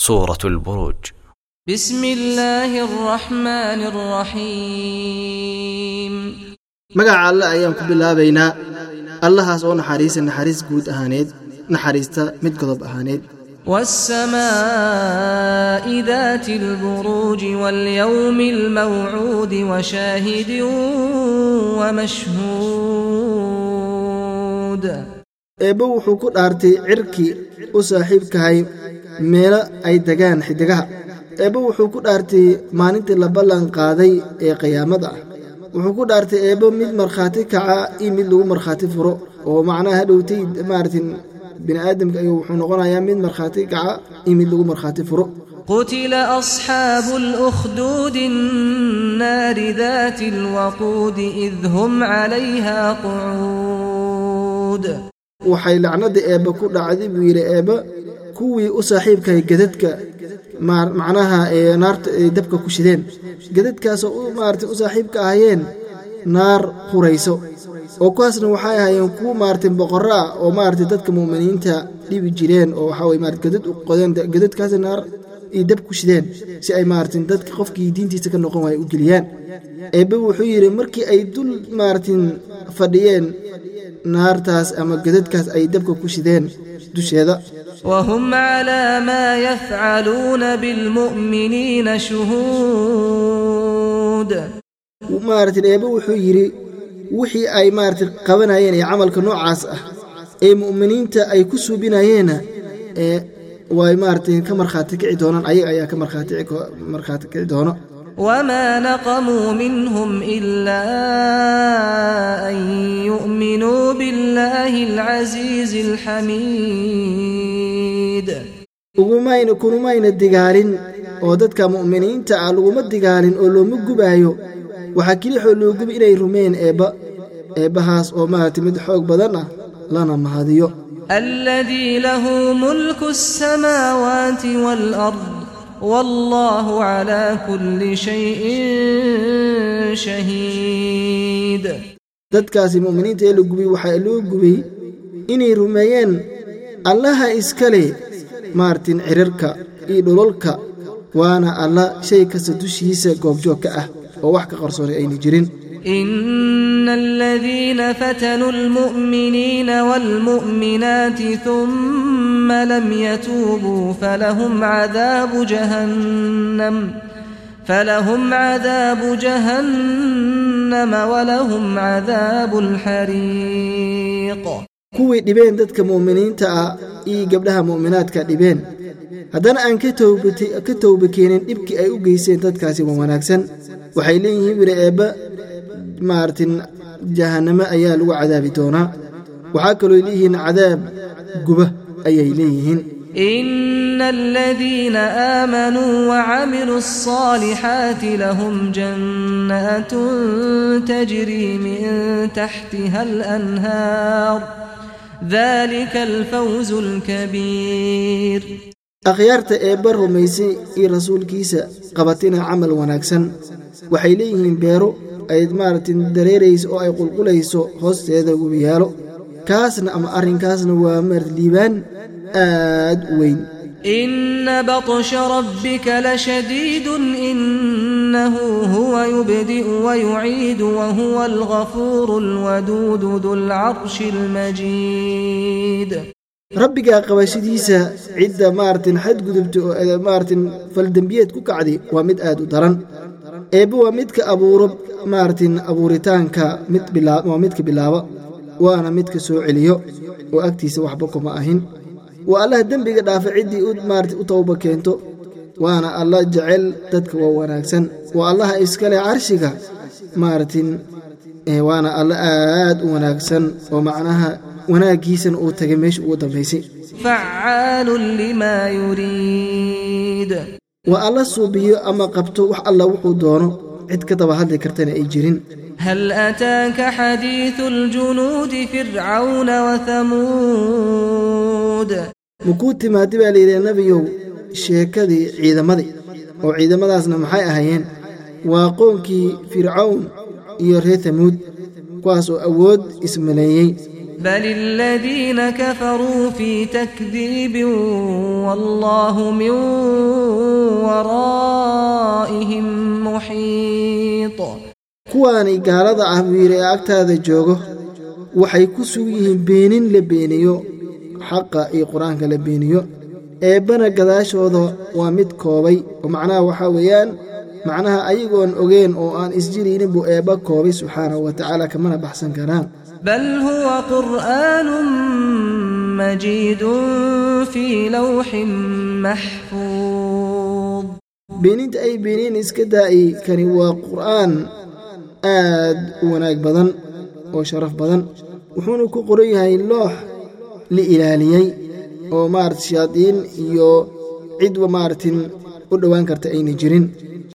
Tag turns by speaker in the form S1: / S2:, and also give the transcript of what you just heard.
S1: سورة البروج بسم الله الرحمن الرحيم مقع الله أيام كبلا بينا الله سوى نحريس نحريس قود أهانيد نحريستا مد قضب
S2: أهانيد والسماء ذات البروج واليوم الموعود وشاهد ومشهود
S1: eebbo wuxuu ku dhaartay cirkii u saaxiibkahay meelo ay degaan xidigaha eebbe wuxuu ku dhaartay maalintii la ballan qaaday ee qiyaamada ah wuxuu ku dhaartay eebbo mid markhaati kaca iyo mid lagu markhaati furo oo macnaha hadhowtay maarati bini aadamka iy wuxuu noqonayaa mid markhaati kaca iyo mid lagu markhaati furo
S2: قتل أصحاب الأخدود النار ذات الوقود إذ هم عليها قعود waxay lacnada
S1: eebbe ku dhacday buu yidhi eebbe kuwii u saaxiibkahay gadadka macnaha ee naarta ay dabka ku shideen gadadkaasoo maarata u saaxiibka ahayeen naar qurayso oo kuwaasna waxay ahaayeen kuwa maarata boqorro ah oo maarata dadka mu'miniinta dhibi jireen oo waxaa wey maarata gadad u qodeen gadadkaasna naar ay dab ku shideen si ay maarata dadka qofkii diintiisa ka noqon waaya u geliyaan eebbe wuxuu yidhi markii ay dul maarata fadhiyeen naartaas ama gadadkaas ay dabka ku shideen dusheeda
S2: wahum calaa maa yafcaluuna bilmu'miniina shuhuud maarata eebbe
S1: wuxuu yidhi wixii ay maarata qabanayeen ee camalka noocaas ah ee mu'miniinta ay ku suubinayeena ee way maarata ka markhaati kici doonaan ayaga ayaa ka markhaati kici doono
S2: وما نقموا منهم إلا أن يؤمنوا بالله العزيز الحميد ugumayna
S1: kunumayna digaalin oo dadka mu'miniinta ah laguma digaalin oo looma gubaayo waxaa keli xoo loo gubi inay rumeen eebba eebbahaas oo maaragtay mid xoog badan ah lana mahadiyo alladii lahu mulku
S2: samaawaati waalard والله على كل شيء شهيد dadkaasi
S1: mu'miniinta ee la gubiyey waxaa loo gubay inay rumeeyeen allaha iskale maartin cirarka iyo dhololka waana alla shay kasta dushiisa goobjoog ka ah oo wax ka qarsoonay aynu jirin
S2: إن الذين فتنوا المؤمنين والمؤمنات ثم لم يتوبوا فلهم عذاب جهنم فلهم عذاب جهنم ولهم عذاب
S1: الحريق kuwii dhibeen dadka mu'miniinta ah iyo gabdhaha mu'minaadka dhibeen haddana aan ka towba keenin dhibkii ay u geyseen dadkaasi wa wanaagsan waxay leeyihiin wira eebba maartin jahanamo ayaa lagu cadaabi doonaa waxaa kalooy leeyihiin cadaab guba ayay
S2: leeyihiin إن الذين آمنوا وعملوا الصالحات لهم جنات تجري من تحتها الأنهار ذلك الفوز الكبير
S1: akhyaarta eebba rumaysay iyo rasuulkiisa qabatina camal wanaagsan waxay leeyihiin beero ayd maaragtay dareerayso oo ay qulqulayso hoosteeda ugu yaalo kaasna ama arrinkaasna waa marat liibaan aad u
S2: weyn ina batsha rabbika lashadiidun inahu huwa yubdi'u wayuciidu wahuwa algafuuru lwaduudu dulcarshi lmajiid rabbigaa
S1: qabashadiisa cidda maartin xadgudubta oo maartin faldembiyeed ku kacday waa mid aad u daran eebbe waa midka abuuro maartin abuuritaanka waa midka bilaaba waana midka soo celiyo oo agtiisa waxba kuma ahin waa allaha dembiga dhaafa ciddii maarti u tawba keento waana allah jecel dadka waa wanaagsan waa allaha iskale carshiga maartin waana alla aad u wanaagsan oo macnaha wanaaggiisana uu tagay meesha ugu
S2: dambaysay
S1: waa alla suubiyo ama qabto wax alla wuxuu doono cid ka daba hadli kartana ay jirin hal ataaka xadiidu
S2: aljunuudi fircawna wathamuud makuu
S1: timaadi baa layidhaha nebiyow sheekadii ciidamadii oo ciidamadaasna maxay ahaayeen waa qoonkii fircawn iyo reer hamuud kuwaas oo awood ismaleeyey
S2: بل الذين كفروا في تكذيب والله من wara'ihim muxiid kuwaani
S1: gaalada ah wiire ee agtaada joogo waxay ku sug yihiin beenin la beeniyo xaqa iyo qur-aanka la beeniyo eebbana gadaashooda waa mid koobay oo macnaha waxaa weeyaan macnaha ayagoon ogeen oo aan isjiriinin buu eebba koobay subxaanahu wa kamana baxsan karaan
S2: بل هو قرآن مجيد في لوح محفوظ beenid
S1: ay beeneen iska daa'i kani waa qur'aan aad u wanaag badan oo sharaf badan wuxuuna ku qoran yahay loox la ilaaliyey oo maarata shayaadiin iyo cidwa maaratin u dhowaan karta ayna jirin